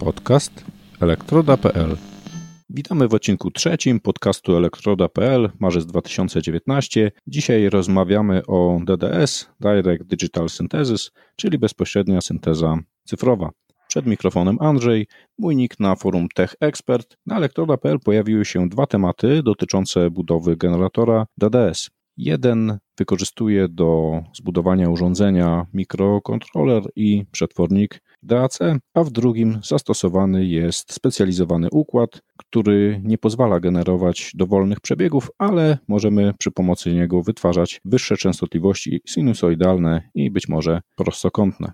Podcast elektroda.pl. Witamy w odcinku trzecim podcastu elektroda.pl, marzec 2019. Dzisiaj rozmawiamy o DDS, Direct Digital Synthesis, czyli bezpośrednia synteza cyfrowa. Przed mikrofonem Andrzej, mój nick na forum Tech Expert. Na elektroda.pl pojawiły się dwa tematy dotyczące budowy generatora DDS. Jeden wykorzystuje do zbudowania urządzenia mikrokontroler i przetwornik DAC, a w drugim zastosowany jest specjalizowany układ, który nie pozwala generować dowolnych przebiegów, ale możemy przy pomocy niego wytwarzać wyższe częstotliwości sinusoidalne i być może prostokątne.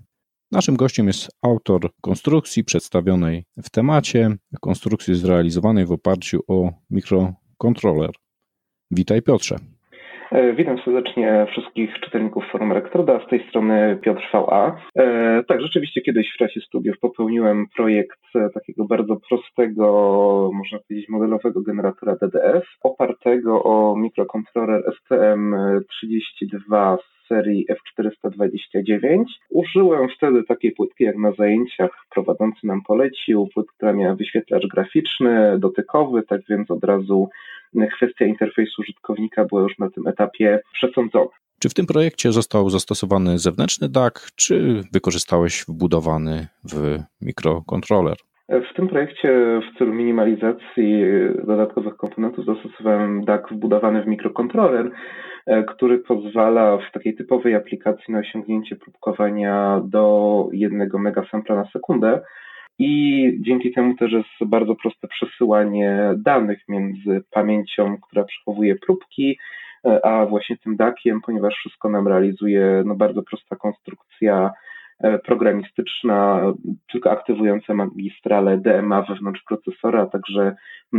Naszym gościem jest autor konstrukcji przedstawionej w temacie, konstrukcji zrealizowanej w oparciu o mikrokontroler. Witaj Piotrze. E, witam serdecznie wszystkich czytelników Forum Elektroda, z tej strony Piotr VA. E, tak, rzeczywiście kiedyś w czasie studiów popełniłem projekt e, takiego bardzo prostego, można powiedzieć modelowego generatora DDS, opartego o mikrokontroler STM32 z serii F429. Użyłem wtedy takiej płytki, jak na zajęciach prowadzący nam polecił, płytka, która miała wyświetlacz graficzny, dotykowy, tak więc od razu kwestia interfejsu użytkownika była już na tym etapie przesądzona. Czy w tym projekcie został zastosowany zewnętrzny DAC, czy wykorzystałeś wbudowany w mikrokontroler? W tym projekcie w celu minimalizacji dodatkowych komponentów zastosowałem DAC wbudowany w mikrokontroler, który pozwala w takiej typowej aplikacji na osiągnięcie próbkowania do 1 megasampla na sekundę i dzięki temu też jest bardzo proste przesyłanie danych między pamięcią, która przechowuje próbki, e, a właśnie tym DAC-iem, ponieważ wszystko nam realizuje no, bardzo prosta konstrukcja e, programistyczna, tylko aktywująca magistrale DMA wewnątrz procesora, także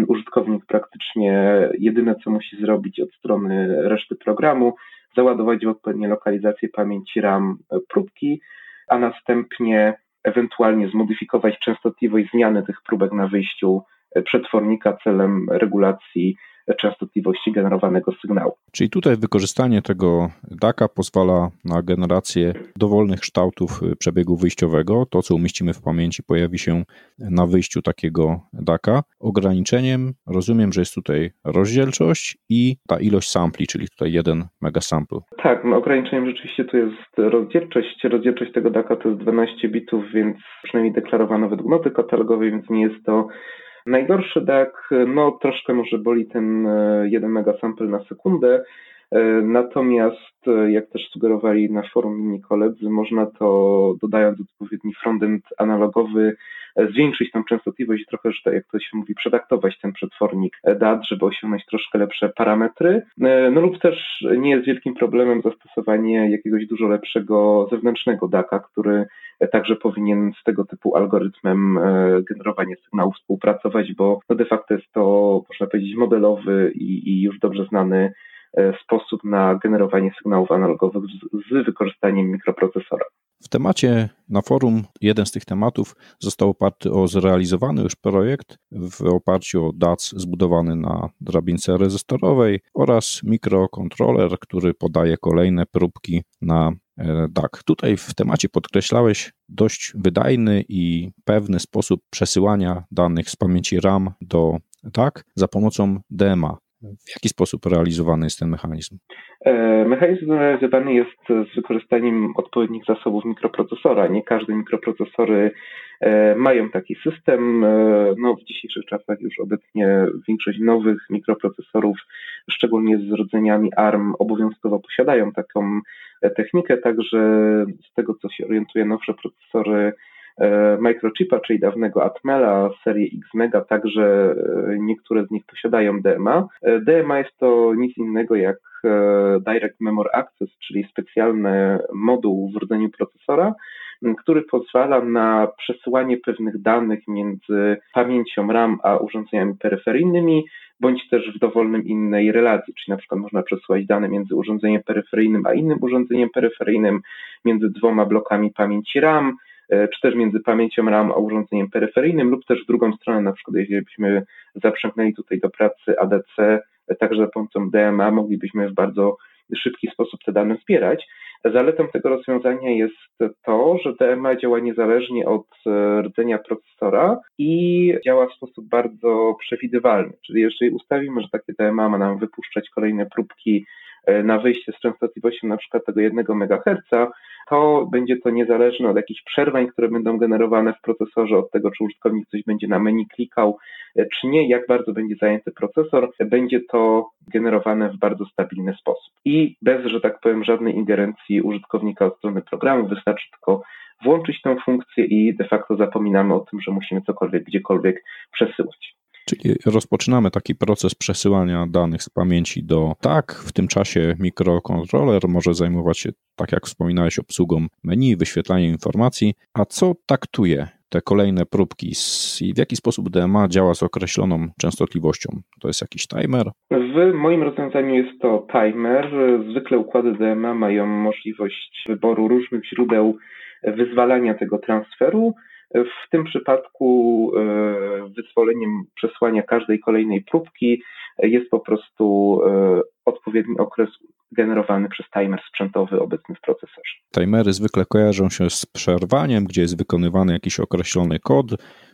użytkownik praktycznie jedyne co musi zrobić od strony reszty programu, załadować w odpowiednie lokalizacje pamięci RAM e, próbki, a następnie ewentualnie zmodyfikować częstotliwość zmiany tych próbek na wyjściu e, przetwornika celem regulacji częstotliwości generowanego sygnału. Czyli tutaj wykorzystanie tego DACA pozwala na generację dowolnych kształtów y, przebiegu wyjściowego. To, co umieścimy w pamięci, pojawi się na wyjściu takiego DACA. Ograniczeniem rozumiem, że jest tutaj rozdzielczość i ta ilość sampli, czyli tutaj jeden megasample. Tak, no ograniczeniem rzeczywiście tu jest rozdzielczość. Rozdzielczość tego DACA to jest 12 bitów, więc przynajmniej deklarowano według noty katalogowej, więc nie jest to Najgorszy DAC, no troszkę może boli ten 1 e, megasample na sekundę, natomiast e, jak też sugerowali na forum inni koledzy, można to dodając odpowiedni frontend analogowy zwiększyć tą częstotliwość i trochę, że tak jak to się mówi, przedaktować ten przetwornik DAT, żeby osiągnąć troszkę lepsze parametry. No lub też nie jest wielkim problemem zastosowanie jakiegoś dużo lepszego zewnętrznego DACa, który także powinien z tego typu algorytmem e, generowania sygnałów współpracować, bo no de facto jest to, można powiedzieć, modelowy i, i już dobrze znany e, sposób na generowanie sygnałów analogowych z, z wykorzystaniem mikroprocesora. W temacie na forum jeden z tych tematów został oparty o zrealizowany już projekt w oparciu o DAC zbudowany na drabince rezystorowej oraz mikrokontroler, który podaje kolejne próbki na e, DAC. Tutaj w temacie podkreślałeś dość wydajny i pewny sposób przesyłania danych z pamięci RAM do DAC za pomocą DMA. W jaki sposób realizowany jest ten mechanizm? E, mechanizm realizowany jest z wykorzystaniem odpowiednich zasobów mikroprocesora. Nie każde mikroprocesory e, mają taki system. E, no, w dzisiejszych czasach już obecnie większość nowych mikroprocesorów, szczególnie z rodzeniami ARM, obowiązkowo posiadają taką technikę, także z tego co się orientuje, nowsze procesory microchipa, czyli dawnego Atmela serii X-Mega, także e, niektóre z nich posiadają DMA. E, DMA jest to nic innego jak Direct Memory Access, czyli specjalny moduł w rdzeniu procesora, który pozwala na przesyłanie pewnych danych między pamięcią RAM a urządzeniami peryferyjnymi, bądź też w dowolnym innej relacji, czyli na przykład można przesyłać dane między urządzeniem peryferyjnym a innym urządzeniem peryferyjnym, między dwoma blokami pamięci RAM, E, czy też między pamięcią RAM a urządzeniem peryferyjnym, lub też w drugą stronę, na przykład jeśli byśmy zaprzęgnęli tutaj do pracy ADC, e, także za pomocą DMA moglibyśmy w bardzo szybki sposób te dane zbierać. Zaletą tego rozwiązania jest to, że DMA działa niezależnie od e, rdzenia procesora i działa w sposób bardzo przewidywalny. Czyli jeżeli ustawimy, że takie DMA ma nam wypuszczać kolejne próbki e, na wyjście z częstotliwością na przykład tego 1 MHz, to będzie to niezależne od jakichś przerwań, które będą generowane w procesorze, od tego, czy użytkownik coś będzie na menu klikał, e, czy nie, jak bardzo będzie zajęty procesor, będzie to generowane w bardzo stabilny sposób. I bez, że tak powiem, żadnej ingerencji użytkownika od strony programu, wystarczy tylko włączyć tę funkcję i de facto zapominamy o tym, że musimy cokolwiek gdziekolwiek przesyłać. Czyli rozpoczynamy taki proces przesyłania danych z pamięci do tak, w tym czasie mikrokontroler może zajmować się, tak jak wspominałeś, obsługą menu, wyświetlaniem informacji. A co taktuje te kolejne próbki i w jaki sposób DMA działa z określoną częstotliwością? To jest jakiś timer? W moim rozwiązaniu jest to timer. Zwykle układy DMA mają możliwość wyboru różnych źródeł wyzwalania tego transferu. W tym przypadku e, wyzwoleniem przesłania każdej kolejnej próbki jest po prostu e, odpowiedni okres generowany przez timer sprzętowy obecny w procesorze. Timery zwykle kojarzą się z przerwaniem, gdzie jest wykonywany jakiś określony kod,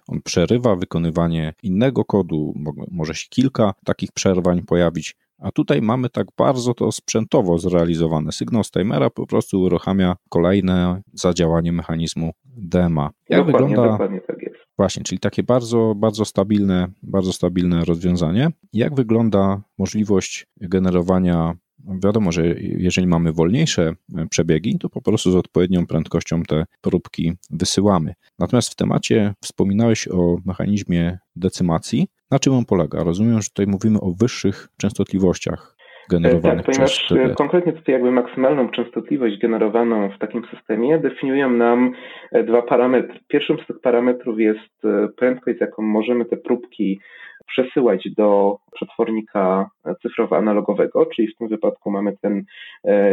on przerywa wykonywanie innego kodu, może się kilka takich przerwań pojawić. A tutaj mamy tak bardzo to sprzętowo zrealizowane. Sygnał z timera po prostu uruchamia kolejne zadziałanie mechanizmu DMA. Jak dokładnie, wygląda... dokładnie tak jest. Właśnie, czyli takie bardzo, bardzo stabilne, bardzo stabilne rozwiązanie. Jak wygląda możliwość generowania Wiadomo, że jeżeli mamy wolniejsze przebiegi, to po prostu z odpowiednią prędkością te próbki wysyłamy. Natomiast w temacie wspominałeś o mechanizmie decymacji. Na czym on polega? Rozumiem, że tutaj mówimy o wyższych częstotliwościach generowanych tak, ponieważ przez konkretnie tutaj jakby maksymalną częstotliwość generowaną w takim systemie definiują nam e, dwa parametry. Pierwszym z tych parametrów jest e, prędkość, z jaką możemy te próbki przesyłać do przetwornika cyfrowo-analogowego, czyli w tym wypadku mamy ten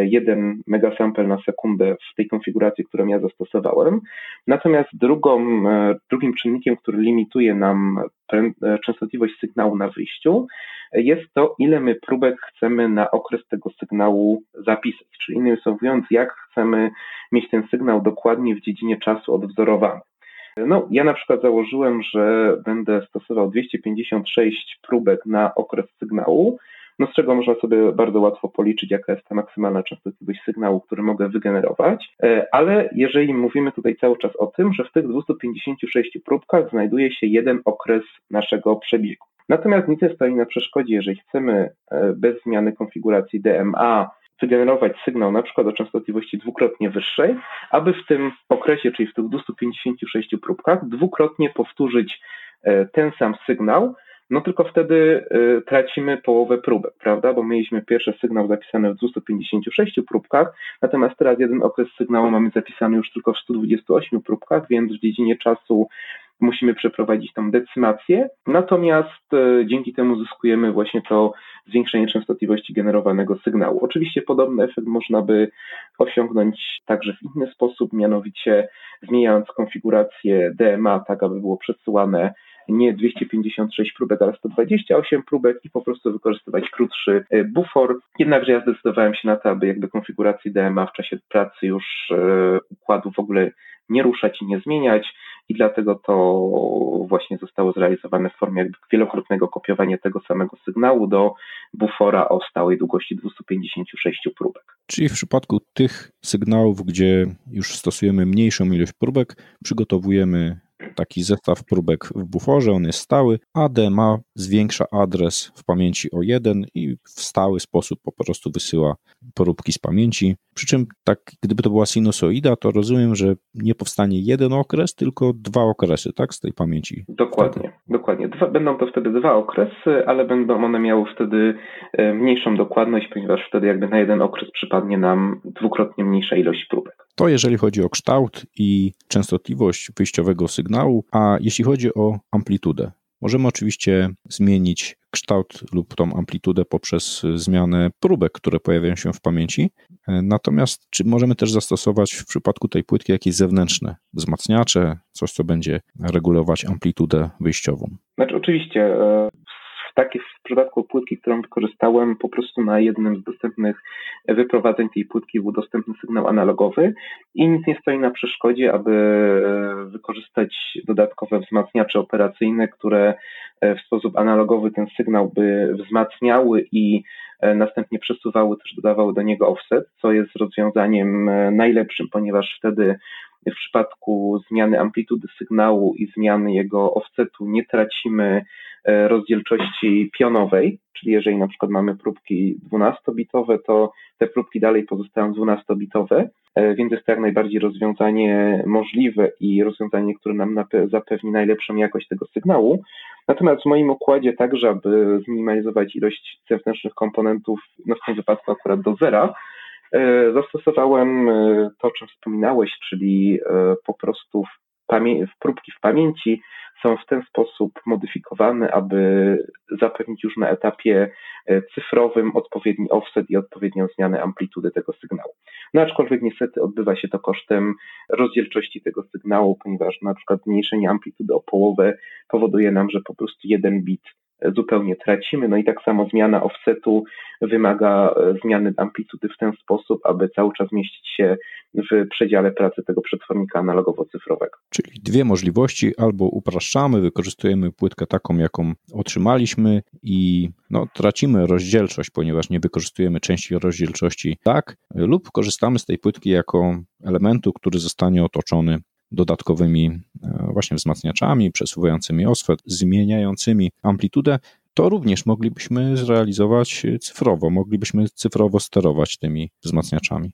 1 e, megasample na sekundę w tej konfiguracji, którą ja zastosowałem. Natomiast drugą, e, drugim czynnikiem, który limituje nam e, częstotliwość sygnału na wyjściu, jest to, ile my próbek chcemy na okres tego sygnału zapisać. Czyli innymi słowy jak chcemy mieć ten sygnał dokładnie w dziedzinie czasu odwzorowany. No, ja na przykład założyłem, że będę stosował 256 próbek na okres sygnału, no z czego można sobie bardzo łatwo policzyć, jaka jest ta maksymalna częstotliwość sygnału, który mogę wygenerować, e, ale jeżeli mówimy tutaj cały czas o tym, że w tych 256 próbkach znajduje się jeden okres naszego przebiegu. Natomiast nic nie stoi na przeszkodzie, jeżeli chcemy e, bez zmiany konfiguracji DMA wygenerować sygnał na przykład o częstotliwości dwukrotnie wyższej, aby w tym okresie, czyli w tych 256 próbkach, dwukrotnie powtórzyć e, ten sam sygnał, no tylko wtedy e, tracimy połowę próbek, prawda? Bo mieliśmy pierwszy sygnał zapisany w 256 próbkach, natomiast teraz jeden okres sygnału mamy zapisany już tylko w 128 próbkach, więc w dziedzinie czasu musimy przeprowadzić tam decymację, natomiast e, dzięki temu zyskujemy właśnie to zwiększenie częstotliwości generowanego sygnału. Oczywiście podobny efekt można by osiągnąć także w inny sposób, mianowicie zmieniając konfigurację DMA, tak aby było przesyłane nie 256 próbek, ale 128 próbek i po prostu wykorzystywać krótszy e, bufor. Jednakże ja zdecydowałem się na to, aby jakby konfiguracji DMA w czasie pracy już e, układu w ogóle nie ruszać i nie zmieniać i dlatego to właśnie zostało zrealizowane w formie jakby wielokrotnego kopiowania tego samego sygnału do bufora o stałej długości 256 próbek. Czyli w przypadku tych sygnałów, gdzie już stosujemy mniejszą ilość próbek, przygotowujemy taki zestaw próbek w buforze, on jest stały, a DMA zwiększa adres w pamięci o jeden i w stały sposób po prostu wysyła próbki z pamięci. Przy czym tak, gdyby to była sinusoida, to rozumiem, że nie powstanie jeden okres, tylko dwa okresy, tak, z tej pamięci. Dokładnie, wtedy. dokładnie. Dwa, będą to wtedy dwa okresy, ale będą one miały wtedy e, mniejszą dokładność, ponieważ wtedy jakby na jeden okres przypadnie nam dwukrotnie mniejsza ilość próbek. To jeżeli chodzi o kształt i częstotliwość wyjściowego sygnału, a jeśli chodzi o amplitudę, Możemy oczywiście zmienić kształt lub tą amplitudę poprzez zmianę próbek, które pojawiają się w pamięci. Natomiast czy możemy też zastosować w przypadku tej płytki jakieś zewnętrzne wzmacniacze, coś co będzie regulować amplitudę wyjściową? Znaczy oczywiście e, w, przypadku płytki, którą wykorzystałem, po prostu na jednym z dostępnych wyprowadzeń tej płytki był dostępny sygnał analogowy i nic nie stoi na przeszkodzie, aby wykorzystać dodatkowe wzmacniacze operacyjne, które w sposób analogowy ten sygnał by wzmacniały i następnie przesuwały, też dodawały do niego offset, co jest rozwiązaniem najlepszym, ponieważ wtedy w przypadku zmiany amplitudy sygnału i zmiany jego offsetu nie tracimy e, rozdzielczości pionowej, czyli jeżeli na przykład mamy próbki 12-bitowe, to te próbki dalej pozostają 12-bitowe, e, więc jest to jak najbardziej rozwiązanie możliwe i rozwiązanie, które nam zapewni najlepszą jakość tego sygnału. Natomiast w moim układzie także, aby zminimalizować ilość zewnętrznych komponentów, no w tym wypadku akurat do zera, E, zastosowałem e, to, o czym wspominałeś, czyli e, po prostu próbki w pamięci są w ten sposób modyfikowane, aby zapewnić już na etapie cyfrowym odpowiedni offset i odpowiednią zmianę amplitudy tego sygnału. No aczkolwiek niestety odbywa się to kosztem rozdzielczości tego sygnału, ponieważ na przykład zmniejszenie amplitudy o połowę powoduje nam, że po prostu jeden bit zupełnie tracimy. No i tak samo zmiana offsetu wymaga e, zmiany amplitudy w ten sposób, aby cały czas mieścić się w przedziale pracy tego przetwornika analogowo-cyfrowego. Czyli dwie możliwości, albo upraszczamy, wykorzystujemy płytkę taką, jaką otrzymaliśmy i no, tracimy rozdzielczość, ponieważ nie wykorzystujemy części rozdzielczości tak, lub korzystamy z tej płytki jako elementu, który zostanie otoczony dodatkowymi e, właśnie wzmacniaczami, przesuwającymi osfet, zmieniającymi amplitudę, to również moglibyśmy zrealizować cyfrowo, moglibyśmy cyfrowo sterować tymi wzmacniaczami.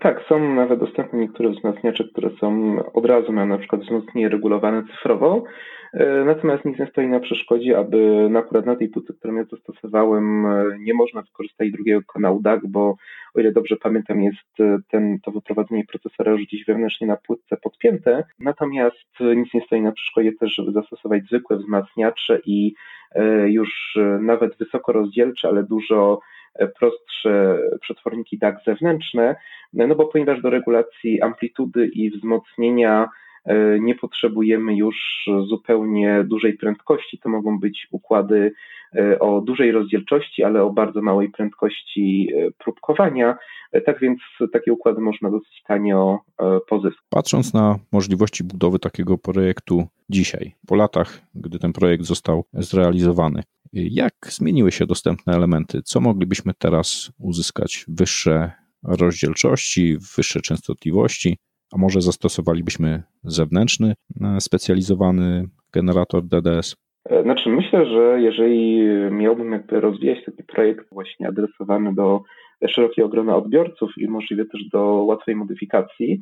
Tak, są nawet dostępne niektóre wzmacniacze, które są od razu mają na przykład wzmocnienie regulowane cyfrowo, natomiast nic nie stoi na przeszkodzie, aby na akurat na tej płycie, którą ja zastosowałem, e, nie można wykorzystać drugiego kanału DAC, bo o ile dobrze pamiętam, jest ten, to wyprowadzenie procesora już gdzieś wewnętrznie na płytce podpięte, natomiast nic nie stoi na przeszkodzie też, żeby zastosować zwykłe wzmacniacze i już nawet wysoko rozdzielcze, ale dużo prostsze przetworniki DAC zewnętrzne, no bo ponieważ do regulacji amplitudy i wzmocnienia e, nie potrzebujemy już zupełnie dużej prędkości. To mogą być układy e, o dużej rozdzielczości, ale o bardzo małej prędkości e, próbkowania. Tak więc takie układy można dosyć tanio pozyskać. Patrząc na możliwości budowy takiego projektu dzisiaj, po latach, gdy ten projekt został zrealizowany, jak zmieniły się dostępne elementy? Co moglibyśmy teraz uzyskać? Wyższe rozdzielczości, wyższe częstotliwości, a może zastosowalibyśmy zewnętrzny, e, specjalizowany generator DDS? E, znaczy myślę, że jeżeli miałbym jakby rozwijać taki projekt właśnie adresowany do szerokiego grona odbiorców i możliwie też do łatwej modyfikacji,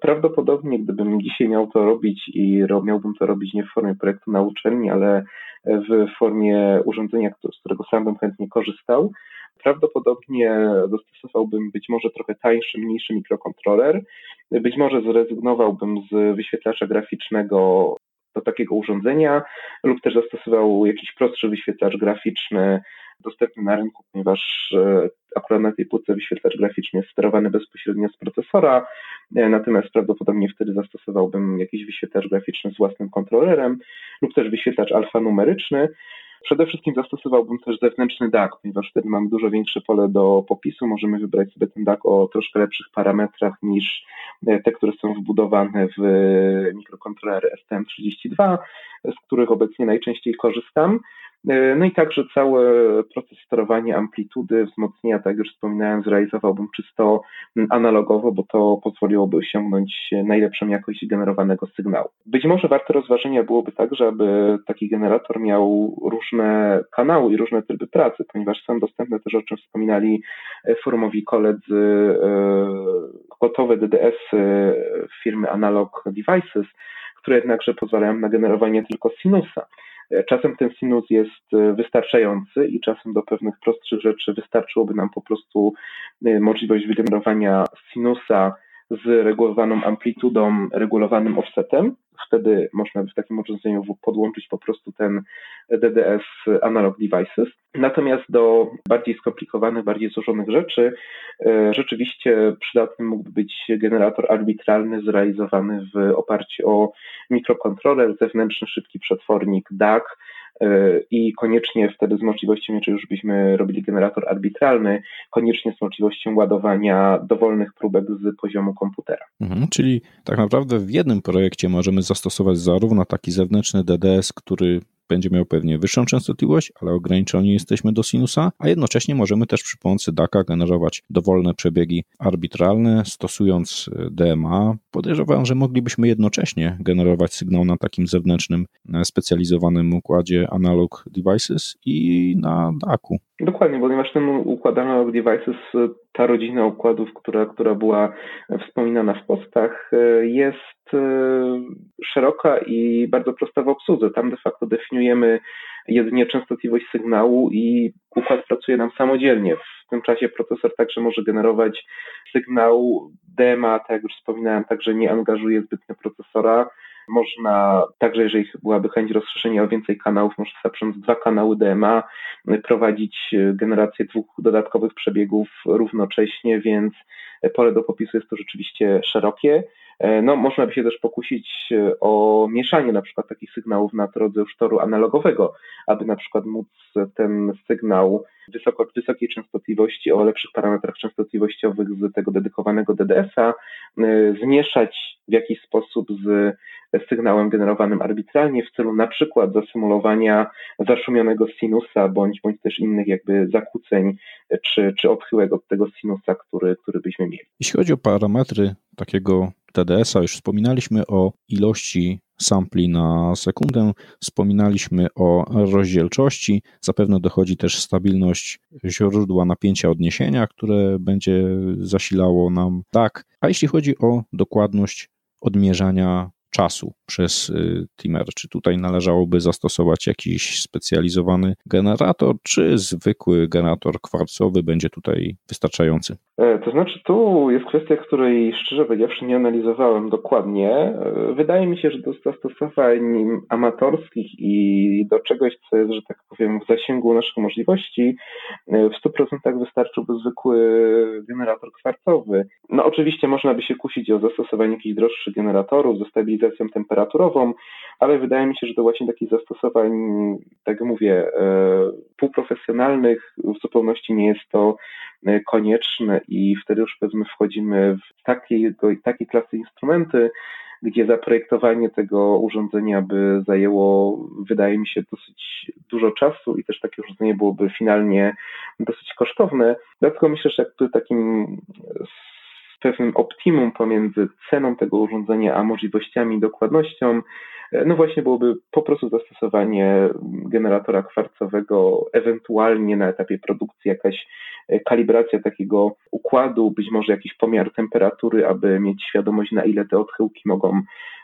Prawdopodobnie, gdybym dzisiaj miał to robić i miałbym to robić nie w formie projektu na uczelni, ale w formie urządzenia, z którego sam bym chętnie korzystał, prawdopodobnie dostosowałbym być może trochę tańszy, mniejszy mikrokontroler, być może zrezygnowałbym z wyświetlacza graficznego do takiego urządzenia lub też zastosował jakiś prostszy wyświetlacz graficzny dostępny na rynku, ponieważ e, akurat na tej płytce wyświetlacz graficzny jest sterowany bezpośrednio z procesora, e, natomiast prawdopodobnie wtedy zastosowałbym jakiś wyświetlacz graficzny z własnym kontrolerem lub też wyświetlacz alfanumeryczny. Przede wszystkim zastosowałbym też zewnętrzny DAC, ponieważ wtedy mamy dużo większe pole do popisu. Możemy wybrać sobie ten DAC o troszkę lepszych parametrach niż e, te, które są wbudowane w mikrokontrolery STM32, z których obecnie najczęściej korzystam. No i także cały proces sterowania amplitudy, wzmocnienia, tak jak już wspominałem, zrealizowałbym czysto analogowo, bo to pozwoliłoby osiągnąć najlepszą jakość generowanego sygnału. Być może warte rozważenia byłoby także, aby taki generator miał różne kanały i różne tryby pracy, ponieważ są dostępne też, o czym wspominali forumowi koledzy, e, gotowe DDS firmy Analog Devices, które jednakże pozwalają na generowanie tylko sinusa. Czasem ten sinus jest e, wystarczający i czasem do pewnych prostszych rzeczy wystarczyłoby nam po prostu e, możliwość wygenerowania sinusa z regulowaną amplitudą, regulowanym offsetem. Wtedy można by w takim urządzeniu podłączyć po prostu ten DDS Analog Devices. Natomiast do bardziej skomplikowanych, bardziej złożonych rzeczy e, rzeczywiście przydatny mógłby być generator arbitralny zrealizowany w oparciu o mikrokontroler, zewnętrzny szybki przetwornik DAC, i koniecznie wtedy z możliwością, czy już byśmy robili generator arbitralny, koniecznie z możliwością ładowania dowolnych próbek z poziomu komputera. Mhm, czyli tak naprawdę w jednym projekcie możemy zastosować zarówno taki zewnętrzny DDS, który będzie miał pewnie wyższą częstotliwość, ale ograniczeni jesteśmy do sinusa, a jednocześnie możemy też przy pomocy DACA generować dowolne przebiegi arbitralne, stosując e, DMA. Podejrzewam, że moglibyśmy jednocześnie generować sygnał na takim zewnętrznym, e, specjalizowanym układzie Analog Devices i na DAC-u. Dokładnie, ponieważ ten układ Analog Devices, e, ta rodzina układów, która, która była wspominana w postach, jest szeroka i bardzo prosta w obsłudze. Tam de facto definiujemy jedynie częstotliwość sygnału i układ pracuje nam samodzielnie. W tym czasie procesor także może generować sygnał DMA, tak jak już wspominałem, także nie angażuje zbytnio procesora. Można, także jeżeli byłaby chęć rozszerzenia o więcej kanałów, można zaprząc dwa kanały DMA, prowadzić generację dwóch dodatkowych przebiegów równocześnie, więc pole do popisu jest to rzeczywiście szerokie. E, no, można by się też pokusić e, o mieszanie na przykład takich sygnałów na drodze już toru analogowego, aby na przykład móc ten sygnał wysoko, wysokiej częstotliwości o lepszych parametrach częstotliwościowych z tego dedykowanego DDS-a e, zmieszać w jakiś sposób z sygnałem generowanym arbitralnie w celu na przykład zasymulowania zaszumionego sinusa bądź, bądź też innych jakby zakłóceń czy, czy odchyłek od tego sinusa, który, który byśmy mieli. Jeśli chodzi o parametry takiego TDS-a, już wspominaliśmy o ilości sampli na sekundę, wspominaliśmy o rozdzielczości, zapewne dochodzi też stabilność źródła napięcia odniesienia, które będzie zasilało nam tak. A jeśli chodzi o dokładność odmierzania czasu przez y, Timer. Czy tutaj należałoby zastosować jakiś specjalizowany generator, czy zwykły generator kwarcowy będzie tutaj wystarczający? E, to znaczy, tu jest kwestia, której szczerze powiedziawszy nie analizowałem dokładnie. E, wydaje mi się, że do zastosowań amatorskich i do czegoś, co jest, że tak powiem, w zasięgu naszych możliwości, e, w 100% wystarczyłby zwykły generator kwarcowy. No oczywiście można by się kusić o zastosowanie jakichś droższych generatorów ze stabilizacją temperaturową, ale wydaje mi się, że do właśnie takich zastosowań, tak jak mówię, półprofesjonalnych w zupełności nie jest to konieczne i wtedy już powiedzmy wchodzimy w takiego, takiej klasy instrumenty, gdzie zaprojektowanie tego urządzenia by zajęło, wydaje mi się, dosyć dużo czasu i też takie urządzenie byłoby finalnie dosyć kosztowne. Dlatego myślę, że jakby takim pewnym optimum pomiędzy ceną tego urządzenia a możliwościami i dokładnością no właśnie byłoby po prostu zastosowanie generatora kwarcowego, ewentualnie na etapie produkcji jakaś e, kalibracja takiego układu, być może jakiś pomiar temperatury, aby mieć świadomość, na ile te odchyłki mogą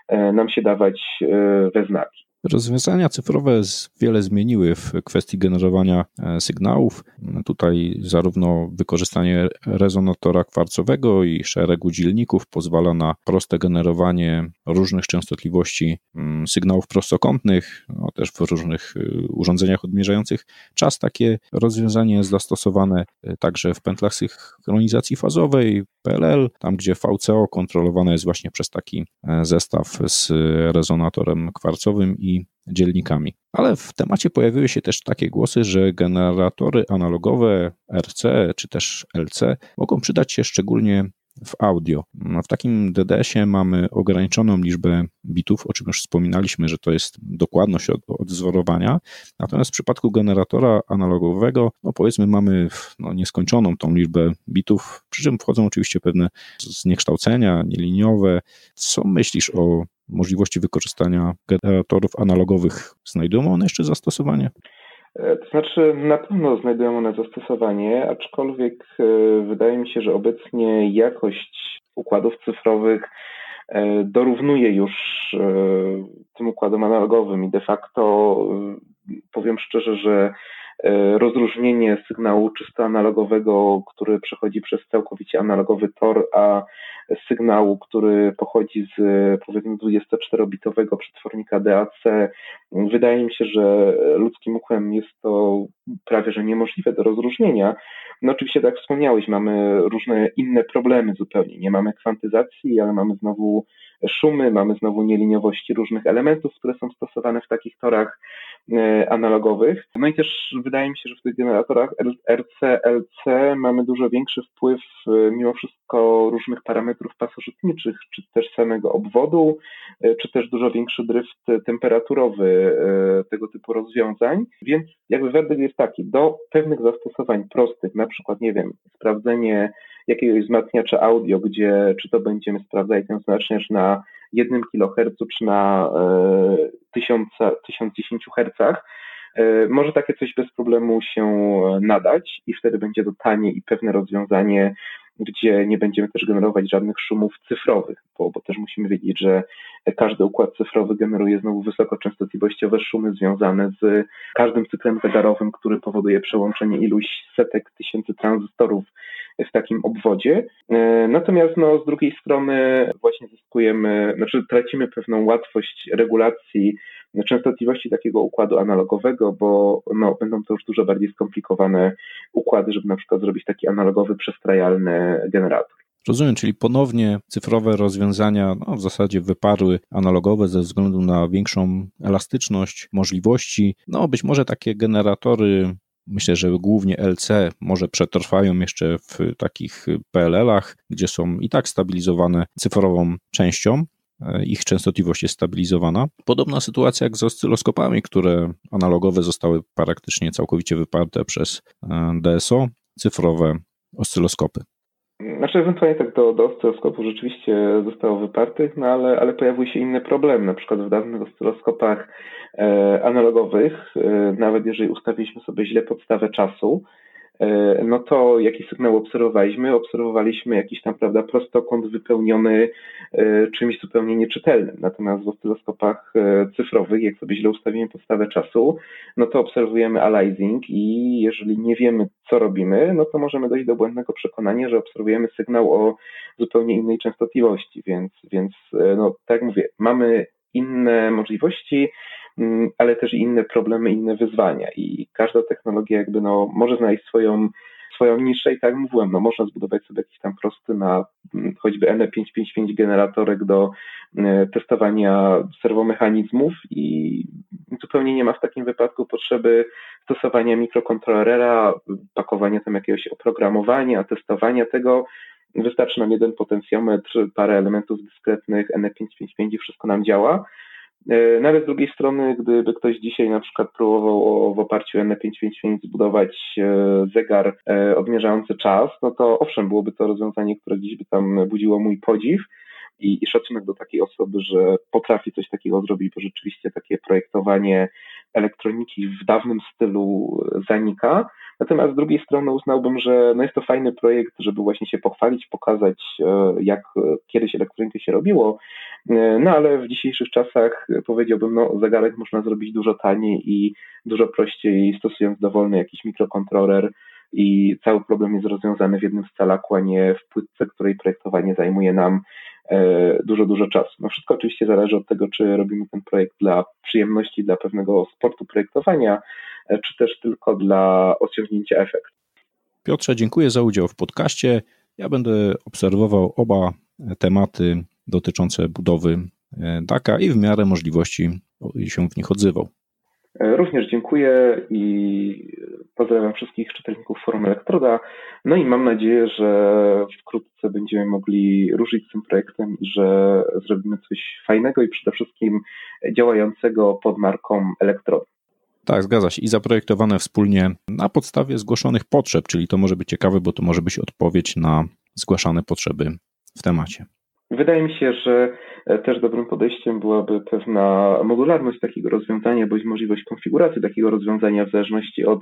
e, nam się dawać e, we znaki. Rozwiązania cyfrowe wiele zmieniły w kwestii generowania e, sygnałów. Tutaj zarówno wykorzystanie rezonatora kwarcowego i szeregu dzielników pozwala na proste generowanie różnych częstotliwości mm, sygnałów prostokątnych, no też w różnych e, urządzeniach odmierzających czas. Takie rozwiązanie jest zastosowane e, także w pętlach synchronizacji fazowej, PLL, tam gdzie VCO kontrolowane jest właśnie przez taki zestaw z rezonatorem kwarcowym i dzielnikami. Ale w temacie pojawiły się też takie głosy, że generatory analogowe RC czy też LC mogą przydać się szczególnie w audio. W takim DDS-ie mamy ograniczoną liczbę bitów, o czym już wspominaliśmy, że to jest dokładność od, odzworowania. Natomiast w przypadku generatora analogowego, no powiedzmy, mamy no, nieskończoną tą liczbę bitów, przy czym wchodzą oczywiście pewne zniekształcenia, nieliniowe. Co myślisz o możliwości wykorzystania generatorów analogowych? Znajdują one jeszcze zastosowanie? E, to znaczy, na pewno znajdują one zastosowanie, aczkolwiek e, wydaje mi się, że obecnie jakość układów cyfrowych e, dorównuje już tym układom analogowym i de facto powiem szczerze, że rozróżnienie sygnału czysto analogowego, który przechodzi przez całkowicie analogowy tor, a sygnału, który pochodzi z powiedzmy 24-bitowego przetwornika DAC. Wydaje mi się, że ludzkim uchem jest to prawie że niemożliwe do rozróżnienia. No oczywiście, tak jak wspomniałeś, mamy różne inne problemy zupełnie. Nie mamy kwantyzacji, ale mamy znowu szumy, mamy znowu nieliniowości różnych elementów, które są stosowane w takich torach. Analogowych. No i też wydaje mi się, że w tych generatorach RC-LC mamy dużo większy wpływ mimo wszystko różnych parametrów pasożytniczych, czy też samego obwodu, czy też dużo większy dryft temperaturowy tego typu rozwiązań. Więc jakby werdykt jest taki, do pewnych zastosowań prostych, na przykład, nie wiem, sprawdzenie jakiegoś wzmacniacza audio, gdzie czy to będziemy sprawdzać ten wzmacniacz na 1 kHz, czy na 1000, 1010 Hz, może takie coś bez problemu się nadać i wtedy będzie to tanie i pewne rozwiązanie gdzie nie będziemy też generować żadnych szumów cyfrowych, bo, bo też musimy wiedzieć, że każdy układ cyfrowy generuje znowu wysokoczęstotliwościowe szumy związane z każdym cyklem zegarowym, który powoduje przełączenie iluś setek tysięcy tranzystorów w takim obwodzie. E, natomiast no, z drugiej strony właśnie zyskujemy, znaczy tracimy pewną łatwość regulacji częstotliwości takiego układu analogowego, bo no, będą to już dużo bardziej skomplikowane układy, żeby na przykład zrobić taki analogowy, przestrajalny generator. Rozumiem, czyli ponownie cyfrowe rozwiązania no, w zasadzie wyparły analogowe ze względu na większą elastyczność możliwości. No, być może takie generatory Myślę, że głównie LC może przetrwają jeszcze w takich PLL-ach, gdzie są i tak stabilizowane cyfrową częścią, e, ich częstotliwość jest stabilizowana. Podobna sytuacja jak z oscyloskopami, które analogowe zostały praktycznie całkowicie wyparte przez e, DSO, cyfrowe oscyloskopy. Znaczy ewentualnie tak do, do oscyloskopu rzeczywiście zostało wypartych, no ale, ale pojawiły się inne problemy. Na przykład w dawnych oscyloskopach e, analogowych, e, nawet jeżeli ustawiliśmy sobie źle podstawę czasu, no to jaki sygnał obserwowaliśmy? Obserwowaliśmy jakiś tam, prawda, prostokąt wypełniony e, czymś zupełnie nieczytelnym. Natomiast w oscyloskopach e, cyfrowych, jak sobie źle ustawimy podstawę czasu, no to obserwujemy aliasing i jeżeli nie wiemy, co robimy, no to możemy dojść do błędnego przekonania, że obserwujemy sygnał o zupełnie innej częstotliwości, więc, więc no, tak jak mówię, mamy inne możliwości, ale też inne problemy, inne wyzwania i każda technologia jakby no, może znaleźć swoją swoją niszę i tak mówiłem, no można zbudować sobie jakiś tam prosty na mm, choćby NE555 generatorek do e, testowania serwomechanizmów i zupełnie nie ma w takim wypadku potrzeby stosowania mikrokontrolera, pakowania tam jakiegoś oprogramowania, testowania tego. Wystarczy nam jeden potencjometr, parę elementów dyskretnych, NE555 i wszystko nam działa. E, no z drugiej strony, gdyby ktoś dzisiaj na przykład próbował w oparciu o N555 zbudować e, zegar e, odmierzający czas, no to owszem, byłoby to rozwiązanie, które gdzieś by tam budziło mój podziw i, i szacunek do takiej osoby, że potrafi coś takiego zrobić, bo rzeczywiście takie projektowanie elektroniki w dawnym stylu zanika. Natomiast z drugiej strony uznałbym, że no jest to fajny projekt, żeby właśnie się pochwalić, pokazać, e, jak kiedyś elektronikę się robiło. E, no ale w dzisiejszych czasach powiedziałbym, no zegarek można zrobić dużo taniej i dużo prościej stosując dowolny jakiś mikrokontroler i cały problem jest rozwiązany w jednym scalaku, a nie w płytce, której projektowanie zajmuje nam e, dużo, dużo czasu. No wszystko oczywiście zależy od tego, czy robimy ten projekt dla przyjemności, dla pewnego sportu projektowania, E, czy też tylko dla osiągnięcia efektu. Piotrze, dziękuję za udział w podcaście. Ja będę obserwował oba tematy dotyczące budowy e, DAKA i w miarę możliwości się w nich odzywał. E, również dziękuję i pozdrawiam wszystkich czytelników Forum Elektroda. No i mam nadzieję, że wkrótce będziemy mogli ruszyć z tym projektem i że zrobimy coś fajnego i przede wszystkim działającego pod marką Elektroda. Tak, zgadza się. I zaprojektowane wspólnie na podstawie zgłoszonych potrzeb, czyli to może być ciekawe, bo to może być odpowiedź na zgłaszane potrzeby w temacie. Wydaje mi się, że też dobrym podejściem byłaby pewna modularność takiego rozwiązania, bądź możliwość konfiguracji takiego rozwiązania w zależności od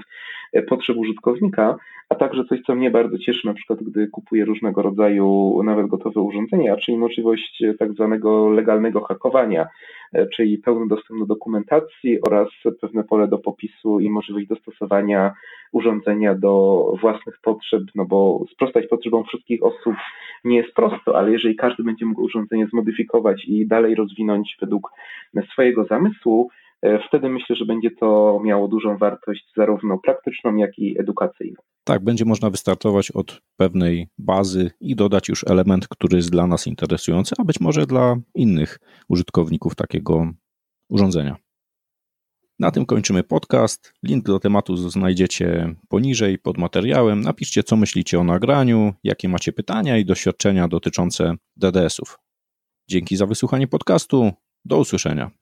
e, potrzeb użytkownika, a także coś, co mnie bardzo cieszy, na przykład gdy kupuję różnego rodzaju nawet gotowe urządzenia, czyli możliwość e, tak zwanego legalnego hakowania, czyli pełny dostęp do dokumentacji oraz pewne pole do popisu i możliwość dostosowania urządzenia do własnych potrzeb, no bo sprostać potrzebom wszystkich osób nie jest prosto, ale jeżeli każdy będzie mógł urządzenie zmodyfikować i dalej rozwinąć według swojego zamysłu, e, wtedy myślę, że będzie to miało dużą wartość zarówno praktyczną, jak i edukacyjną. Tak, będzie można wystartować od pewnej bazy i dodać już element, który jest dla nas interesujący, a być może dla innych użytkowników takiego urządzenia. Na tym kończymy podcast. Link do tematu znajdziecie poniżej pod materiałem. Napiszcie, co myślicie o nagraniu, jakie macie pytania i doświadczenia dotyczące DDS-ów. Dzięki za wysłuchanie podcastu. Do usłyszenia.